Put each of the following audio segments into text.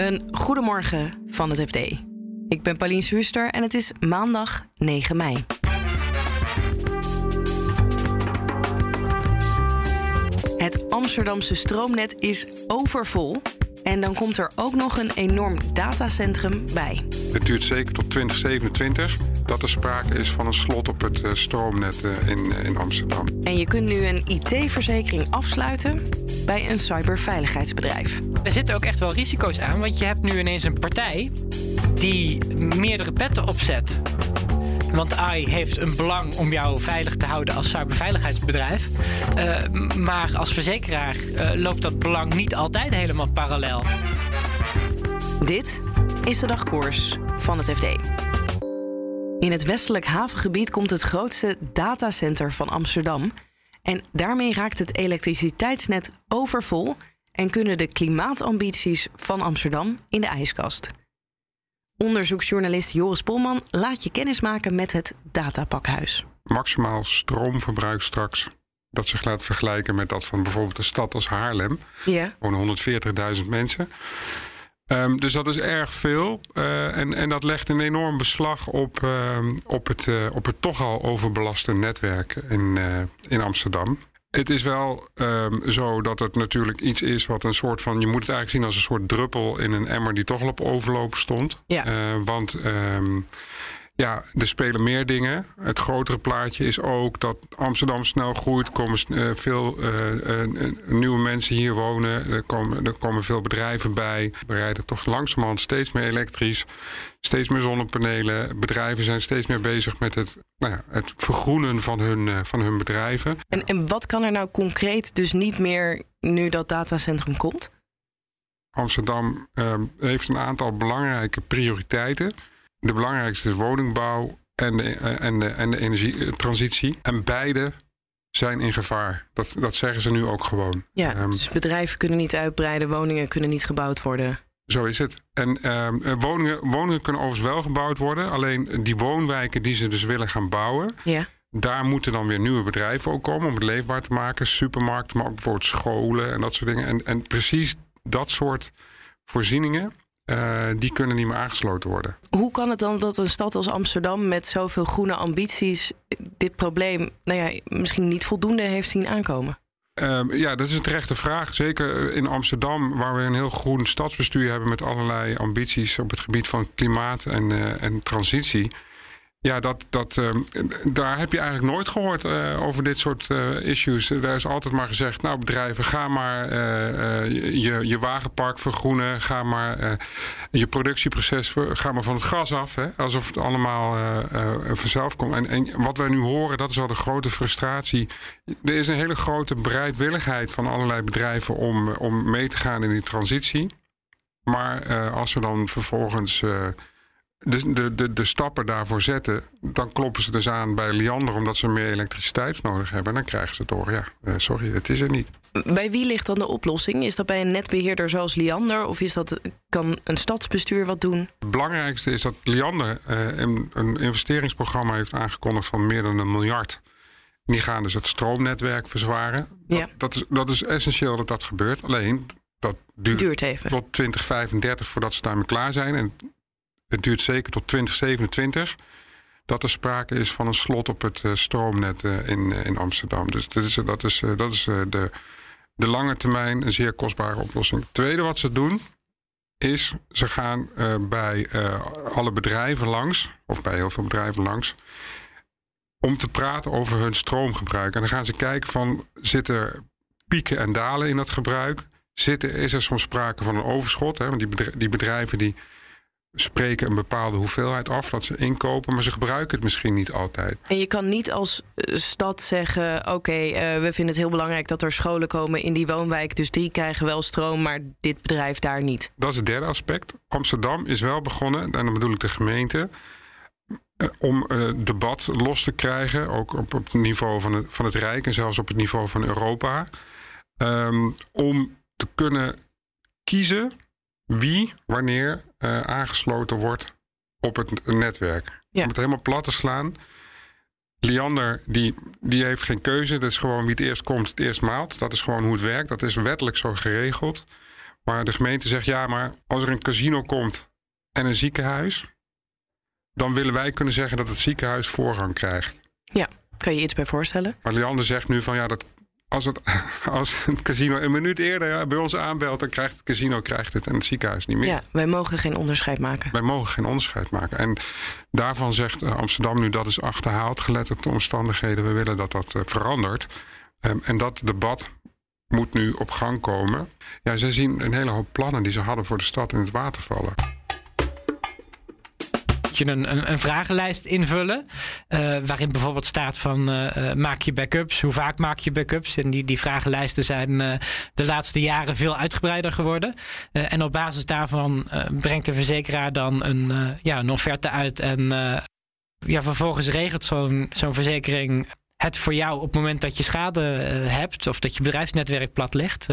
Een goedemorgen van het FD. Ik ben Pauline Schuster en het is maandag 9 mei. Het Amsterdamse stroomnet is overvol. En dan komt er ook nog een enorm datacentrum bij. Het duurt zeker tot 2027 dat er sprake is van een slot op het eh, stroomnet eh, in, eh, in Amsterdam. En je kunt nu een IT-verzekering afsluiten bij een cyberveiligheidsbedrijf. Er zitten ook echt wel risico's aan, want je hebt nu ineens een partij die meerdere petten opzet. Want AI heeft een belang om jou veilig te houden als cyberveiligheidsbedrijf. Uh, maar als verzekeraar uh, loopt dat belang niet altijd helemaal parallel. Dit is de dagkoers van het FD. In het westelijk havengebied komt het grootste datacenter van Amsterdam. En daarmee raakt het elektriciteitsnet overvol en kunnen de klimaatambities van Amsterdam in de ijskast. Onderzoeksjournalist Joris Polman laat je kennis maken met het datapakhuis. Maximaal stroomverbruik straks dat zich laat vergelijken met dat van bijvoorbeeld een stad als Haarlem. Ja. Gewoon 140.000 mensen. Um, dus dat is erg veel. Uh, en, en dat legt een enorm beslag op, uh, op, het, uh, op het toch al overbelaste netwerk in, in Amsterdam. Het is wel um, zo dat het natuurlijk iets is wat een soort van. Je moet het eigenlijk zien als een soort druppel in een emmer die toch al op overloop stond. Ja. want um, ja, er spelen meer dingen. Het grotere plaatje is ook dat Amsterdam snel groeit. Er komen uh, veel uh, uh, nieuwe mensen hier wonen. Er komen, er komen veel bedrijven bij. We rijden toch langzamerhand steeds meer elektrisch. Steeds meer zonnepanelen. Bedrijven zijn steeds meer bezig met het, nou ja, het vergroenen van hun, van hun bedrijven. En, en wat kan er nou concreet dus niet meer nu dat datacentrum komt? Amsterdam heeft een aantal belangrijke prioriteiten. De belangrijkste is woningbouw en de, en de, en de energietransitie. En beide zijn in gevaar. Dat, dat zeggen ze nu ook gewoon. Ja, um, dus bedrijven kunnen niet uitbreiden, woningen kunnen niet gebouwd worden. Zo is het. En um, woningen, woningen kunnen overigens wel gebouwd worden. Alleen die woonwijken die ze dus willen gaan bouwen. Ja. Daar moeten dan weer nieuwe bedrijven ook komen om het leefbaar te maken. Supermarkten, maar ook bijvoorbeeld scholen en dat soort dingen. En, en precies dat soort voorzieningen uh, die kunnen niet meer aangesloten worden. Hoe kan het dan dat een stad als Amsterdam met zoveel groene ambities dit probleem nou ja, misschien niet voldoende heeft zien aankomen? Uh, ja, dat is een terechte vraag. Zeker in Amsterdam, waar we een heel groen stadsbestuur hebben met allerlei ambities op het gebied van klimaat en, uh, en transitie. Ja, dat, dat, uh, daar heb je eigenlijk nooit gehoord uh, over dit soort uh, issues. Daar is altijd maar gezegd, nou bedrijven, ga maar je, je wagenpark vergroenen. Ga maar je productieproces, ga maar van het gras af. Hè, alsof het allemaal vanzelf komt. En, en wat wij nu horen, dat is al de grote frustratie. Er is een hele grote bereidwilligheid van allerlei bedrijven om, om mee te gaan in die transitie. Maar als we dan vervolgens de, de, de, de stappen daarvoor zetten, dan kloppen ze dus aan bij Liander omdat ze meer elektriciteit nodig hebben. En dan krijgen ze toch, ja, uh, sorry, het is er niet. Bij wie ligt dan de oplossing? Is dat bij een netbeheerder zoals Liander of is dat, kan een stadsbestuur wat doen? Het belangrijkste is dat Liander uh, een, een, investeringsprogramma heeft aangekondigd van meer dan een miljard. Die gaan dus het stroomnetwerk verzwaren. Ja. Dat, dat, is, dat is essentieel dat dat gebeurt. Alleen dat duurt, duurt even. tot 2035 voordat ze daarmee klaar zijn. En het duurt zeker tot 2027 dat er sprake is van een slot op het uh, stroomnet uh, in, uh, in Amsterdam. Dus dat is, dat is, dat is de, de lange termijn een zeer kostbare oplossing. Het tweede wat ze doen is ze gaan bij alle bedrijven langs, of bij heel veel bedrijven langs, om te praten over hun stroomgebruik. En dan gaan ze kijken van zitten er pieken en dalen in dat gebruik? Zitten, is er soms sprake van een overschot? Hè? Want die bedrijven die spreken een bepaalde hoeveelheid af dat ze inkopen, maar ze gebruiken het misschien niet altijd. En je kan niet als stad zeggen: oké, okay, uh, we vinden het heel belangrijk dat er scholen komen in die woonwijk, dus die krijgen wel stroom, maar dit bedrijf daar niet. Dat is het derde aspect. Amsterdam is wel begonnen, en dan bedoel ik de gemeente. Om uh, debat los te krijgen, ook op, op het niveau van het, van het Rijk en zelfs op het niveau van Europa. Um, om te kunnen kiezen wie wanneer uh, aangesloten wordt op het netwerk. Ja. Om het helemaal plat te slaan. Liander, die, die heeft geen keuze. Dat is gewoon wie het eerst komt, het eerst maalt. Dat is gewoon hoe het werkt. Dat is wettelijk zo geregeld. Waar de gemeente zegt: ja, maar als er een casino komt en een ziekenhuis, dan willen wij kunnen zeggen dat het ziekenhuis voorrang krijgt. Ja, kan je iets bij voorstellen? Maar Liander zegt nu van ja, dat als het, als het casino een minuut eerder bij ons aanbelt, dan krijgt het casino krijgt het en het ziekenhuis niet meer. Ja, wij mogen geen onderscheid maken. Wij mogen geen onderscheid maken. En daarvan zegt eh, Amsterdam nu dat is achterhaald, gelet op de omstandigheden. We willen dat dat eh, verandert. Ehm, en dat debat moet nu op gang komen. Ja, zij zien een hele hoop plannen die ze hadden voor de stad in het water vallen je een, een, een vragenlijst invullen. Uh, waarin bijvoorbeeld staat van uh, maak je backups, hoe vaak maak je backups. En die, die vragenlijsten zijn de laatste jaren veel uitgebreider geworden. en op basis daarvan brengt de verzekeraar dan een, ja, een offerte uit. En ja, vervolgens regelt zo'n zo'n verzekering het voor jou op het moment dat je schade hebt of dat je bedrijfsnetwerk plat ligt.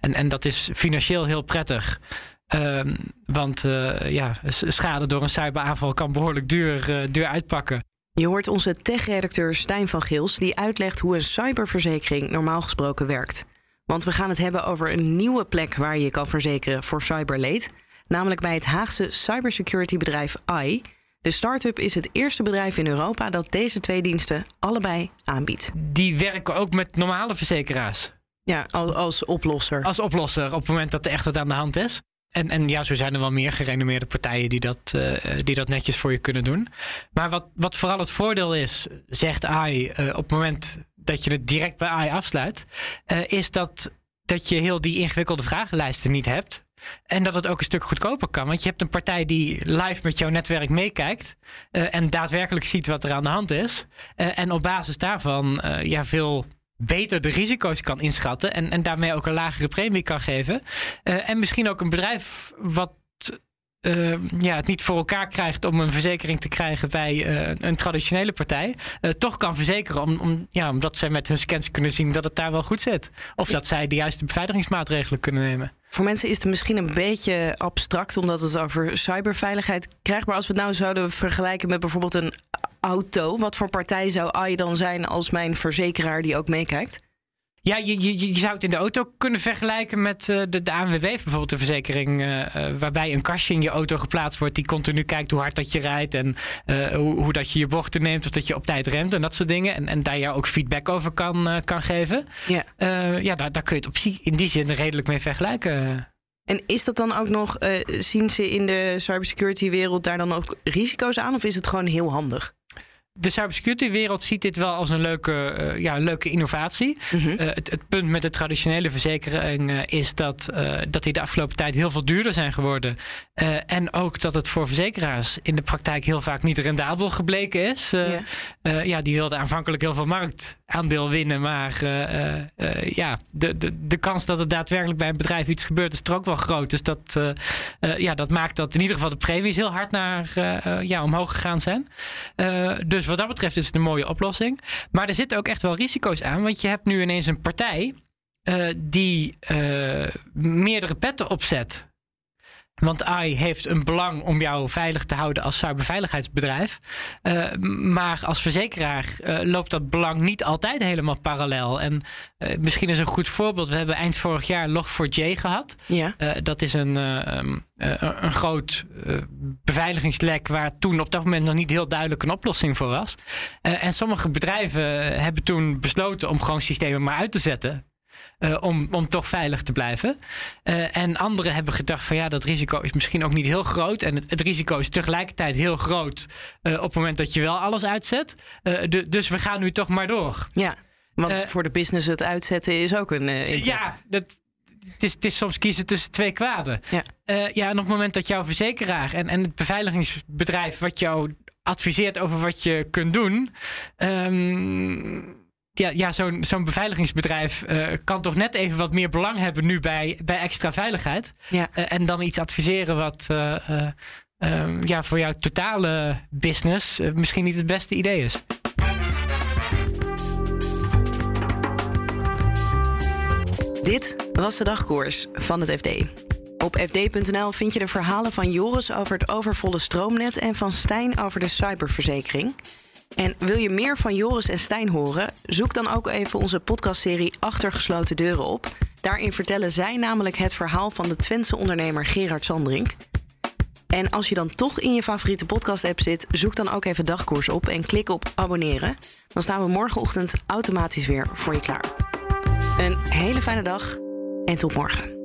en, en dat is financieel heel prettig. Ehm, want uh, ja, schade door een cyberaanval kan behoorlijk duur, uh, duur uitpakken. Je hoort onze tech-redacteur Stijn van Gils, die uitlegt hoe een cyberverzekering normaal gesproken werkt. Want we gaan het hebben over een nieuwe plek waar je je kan verzekeren voor cyberleed. Namelijk bij het Haagse cybersecurity-bedrijf AI. De start-up is het eerste bedrijf in Europa dat deze twee diensten allebei aanbiedt. Die werken ook met normale verzekeraars. Ja, als oplosser. Als oplosser op het moment dat er echt wat aan de hand is. En, en ja, zo zijn er wel meer gerenommeerde partijen die dat, uh, die dat netjes voor je kunnen doen. Maar wat, wat vooral het voordeel is, zegt AI, uh, op het moment dat je het direct bij AI afsluit, uh, is dat, dat je heel die ingewikkelde vragenlijsten niet hebt. En dat het ook een stuk goedkoper kan. Want je hebt een partij die live met jouw netwerk meekijkt. en daadwerkelijk ziet wat er aan de hand is. en op basis daarvan ja, veel beter de risico's kan inschatten en, en daarmee ook een lagere premie kan geven. Uh, en misschien ook een bedrijf wat uh, ja, het niet voor elkaar krijgt om een verzekering te krijgen bij uh, een traditionele partij, toch kan verzekeren om, om, ja, omdat zij met hun scans kunnen zien dat het daar wel goed zit. Of dat zij de juiste beveiligingsmaatregelen kunnen nemen. Voor mensen is het misschien een beetje abstract omdat het over cyberveiligheid krijgt. Maar als we het nou zouden vergelijken met bijvoorbeeld een auto. Wat voor partij zou AI dan zijn als mijn verzekeraar die ook meekijkt? Ja, je, je, je zou het in de auto kunnen vergelijken met uh, de, de ANWB, bijvoorbeeld de verzekering, uh, waarbij een kastje in je auto geplaatst wordt die continu kijkt hoe hard dat je rijdt en hoe, hoe, dat je je bochten neemt of dat je op tijd remt en dat soort dingen. En, en daar jou ook feedback over kan, kan geven. Ja, ja daar, daar kun je het op in die zin redelijk mee vergelijken. En is dat dan ook nog, zien ze in de cybersecurity wereld daar dan ook risico's aan of is het gewoon heel handig? De cybersecurity-wereld ziet dit wel als een leuke, uh, ja, een leuke innovatie. Mm uh, het, het, punt met de traditionele verzekering uh, is dat, dat die de afgelopen tijd heel veel duurder zijn geworden. en ook dat het voor verzekeraars in de praktijk heel vaak niet rendabel gebleken is. Yeah. ja, die wilden aanvankelijk heel veel marktaandeel winnen. Maar ja, de, de, de kans dat het daadwerkelijk bij een bedrijf iets gebeurt is er ook wel groot. Dus dat, ja, dat maakt dat in ieder geval de premies heel hard naar, ja, omhoog gegaan zijn. dus dus wat dat betreft is het een mooie oplossing. Maar er zitten ook echt wel risico's aan. Want je hebt nu ineens een partij uh, die uh, meerdere petten opzet. Want AI heeft een belang om jou veilig te houden als cyberveiligheidsbedrijf. Uh, maar als verzekeraar uh, loopt dat belang niet altijd helemaal parallel. En uh, misschien is een goed voorbeeld. We hebben eind vorig jaar Log4j gehad. Ja. dat is een, um, een groot beveiligingslek waar toen op dat moment nog niet heel duidelijk een oplossing voor was. en sommige bedrijven hebben toen besloten om gewoon systemen maar uit te zetten. Uh, om, om toch veilig te blijven. Uh, en anderen hebben gedacht van ja, dat risico is misschien ook niet heel groot. En het, het risico is tegelijkertijd heel groot uh, op het moment dat je wel alles uitzet. De, dus we gaan nu toch maar door. Ja, want voor de business het uitzetten is ook een impact. Ja, dat, het is, het is, soms kiezen tussen twee kwaden. Ja. ja, en op het moment dat jouw verzekeraar en, en het beveiligingsbedrijf wat jou adviseert over wat je kunt doen. Um, ja, ja zo'n zo'n beveiligingsbedrijf uh, kan toch net even wat meer belang hebben nu bij, bij extra veiligheid. Ja. Uh, en dan iets adviseren wat uh, ja, voor jouw totale business misschien niet het beste idee is. Dit was de dagkoers van het FD. Op fd.nl vind je de verhalen van Joris over het overvolle stroomnet en van Stijn over de cyberverzekering. En wil je meer van Joris en Stijn horen? Zoek dan ook even onze podcastserie Achter gesloten deuren op. Daarin vertellen zij namelijk het verhaal van de Twentse ondernemer Gerard Sandrink. En als je dan toch in je favoriete podcast-app zit, zoek dan ook even dagkoers op en klik op abonneren. Dan staan we morgenochtend automatisch weer voor je klaar. Een hele fijne dag en tot morgen.